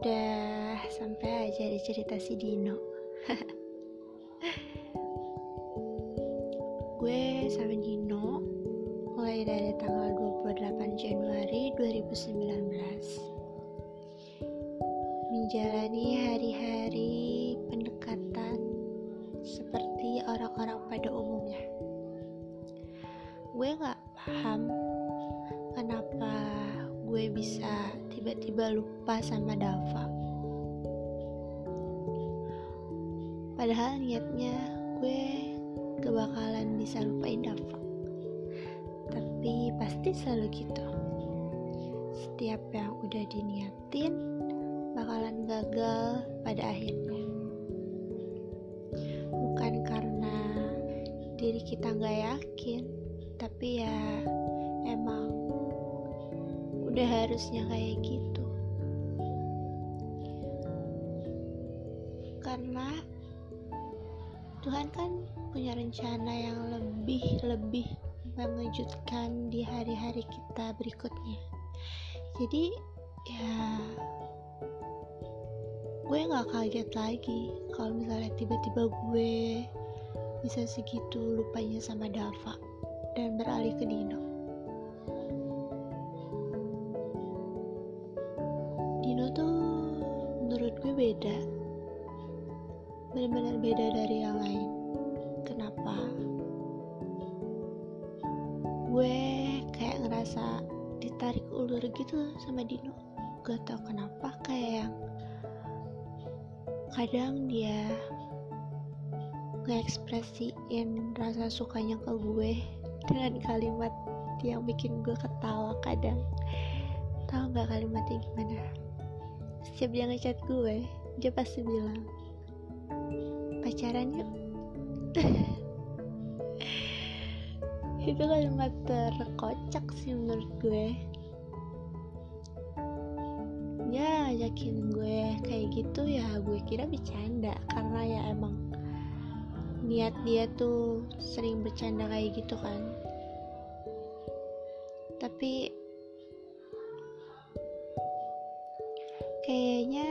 Udah sampai aja di cerita si Dino. gue sama Dino mulai dari tanggal 28 Januari 2019 menjalani hari-hari pendekatan seperti orang-orang pada umumnya gue gak paham kenapa gue bisa tiba-tiba lupa sama Dava. Padahal niatnya gue gak bakalan bisa lupain Dava. Tapi pasti selalu gitu. Setiap yang udah diniatin bakalan gagal pada akhirnya. Bukan karena diri kita gak yakin tapi ya emang udah harusnya kayak gitu karena Tuhan kan punya rencana yang lebih-lebih mengejutkan di hari-hari kita berikutnya. Jadi ya gue nggak kaget lagi kalau misalnya tiba-tiba gue bisa segitu lupanya sama Dava dan beralih ke. Dino gue beda, benar-benar beda dari yang lain. Kenapa? Gue kayak ngerasa ditarik ulur gitu sama Dino. Gak tau kenapa kayak yang kadang dia ngekspresiin rasa sukanya ke gue dengan kalimat yang bikin gue ketawa kadang. Tahu nggak kalimatnya gimana setiap dia ngechat gue. Dia pasti bilang pacaran yuk. Itu kalimat terkocak sih menurut gue. Ya yakin gue kayak gitu ya gue kira bercanda. Karena ya emang niat dia tuh sering bercanda kayak gitu kan. Tapi kayaknya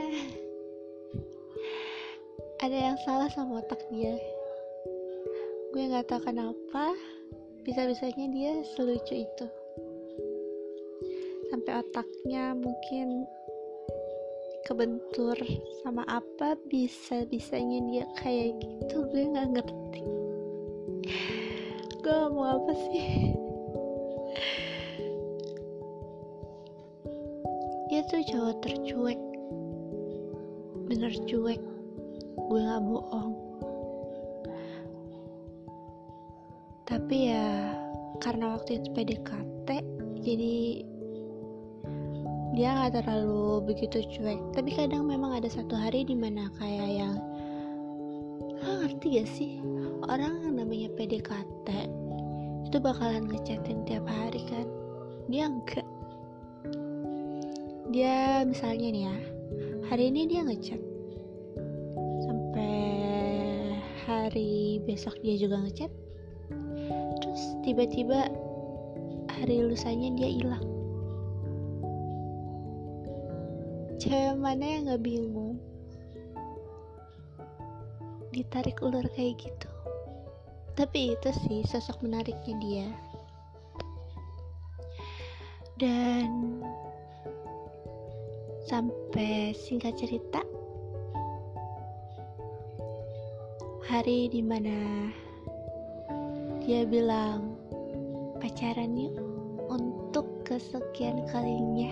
ada yang salah sama otak dia. Gue nggak tahu kenapa bisa-bisanya dia selucu itu. Sampai otaknya mungkin kebentur sama apa bisa-bisanya dia kayak gitu gue nggak ngerti. Gue mau apa sih? Dia tuh cowok tercuek bener cuek. Gue gak bohong. Tapi ya karena waktu itu PDKT jadi dia nggak terlalu begitu cuek. Tapi kadang memang ada satu hari di mana kayak yang ah, ngerti gak sih? Orang yang namanya PDKT itu bakalan ngechatin tiap hari kan? Dia enggak dia misalnya nih ya hari ini dia ngechat. Sampai hari besok dia juga ngechat. Terus tiba-tiba hari lusanya dia hilang. Cewek mana yang gak bingung? Ditarik ulur kayak gitu. Tapi itu sih sosok menariknya dia. Dan sampai singkat cerita hari di mana dia bilang pacaran yuk. Untuk kesekian kalinya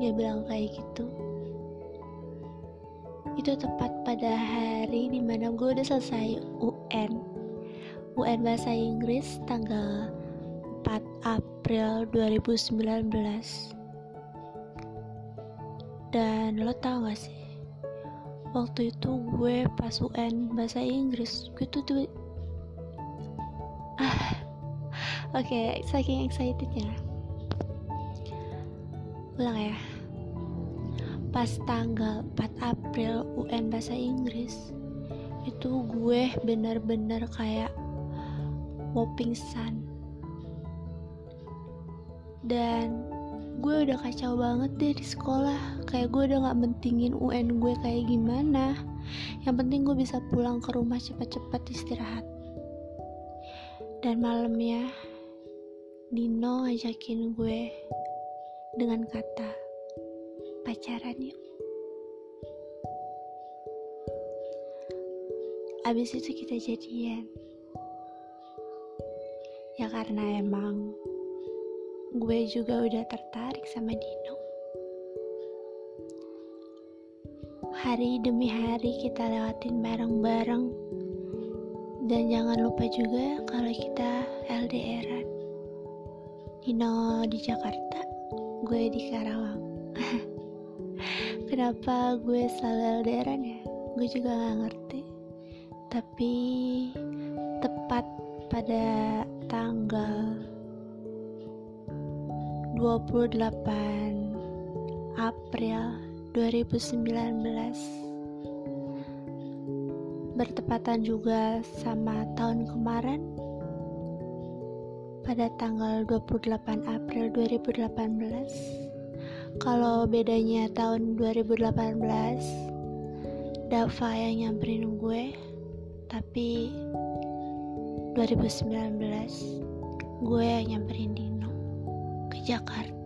dia bilang kayak gitu. Itu tepat pada hari di mana gue udah selesai UN UN bahasa Inggris tanggal 4 April 2019 dan lo tau gak sih waktu itu gue pas UN bahasa Inggris gue tuh Oke, okay, saking excitednya. Ulang ya. Pas tanggal 4 April UN Bahasa Inggris, itu gue bener-bener kayak mau pingsan. Dan gue udah kacau banget deh di sekolah. Kayak gue udah gak mentingin UN gue kayak gimana. Yang penting gue bisa pulang ke rumah cepat-cepat istirahat. Dan malamnya Dino ngajakin gue dengan kata pacaran yuk. Abis itu kita jadian. Ya karena emang gue juga udah tertarik sama Dino. Hari demi hari kita lewatin bareng-bareng. Dan jangan lupa juga kalau kita LDRan Dino di Jakarta gue di Karawang. Kenapa gue selalu LDRan ya? Gue juga gak ngerti. Tapi tepat pada tanggal 28 April 2019 bertepatan juga sama tahun kemarin pada tanggal 28 April 2018 kalau bedanya tahun 2018 Dava yang nyamperin gue tapi 2019 gue yang nyamperin ke Jakarta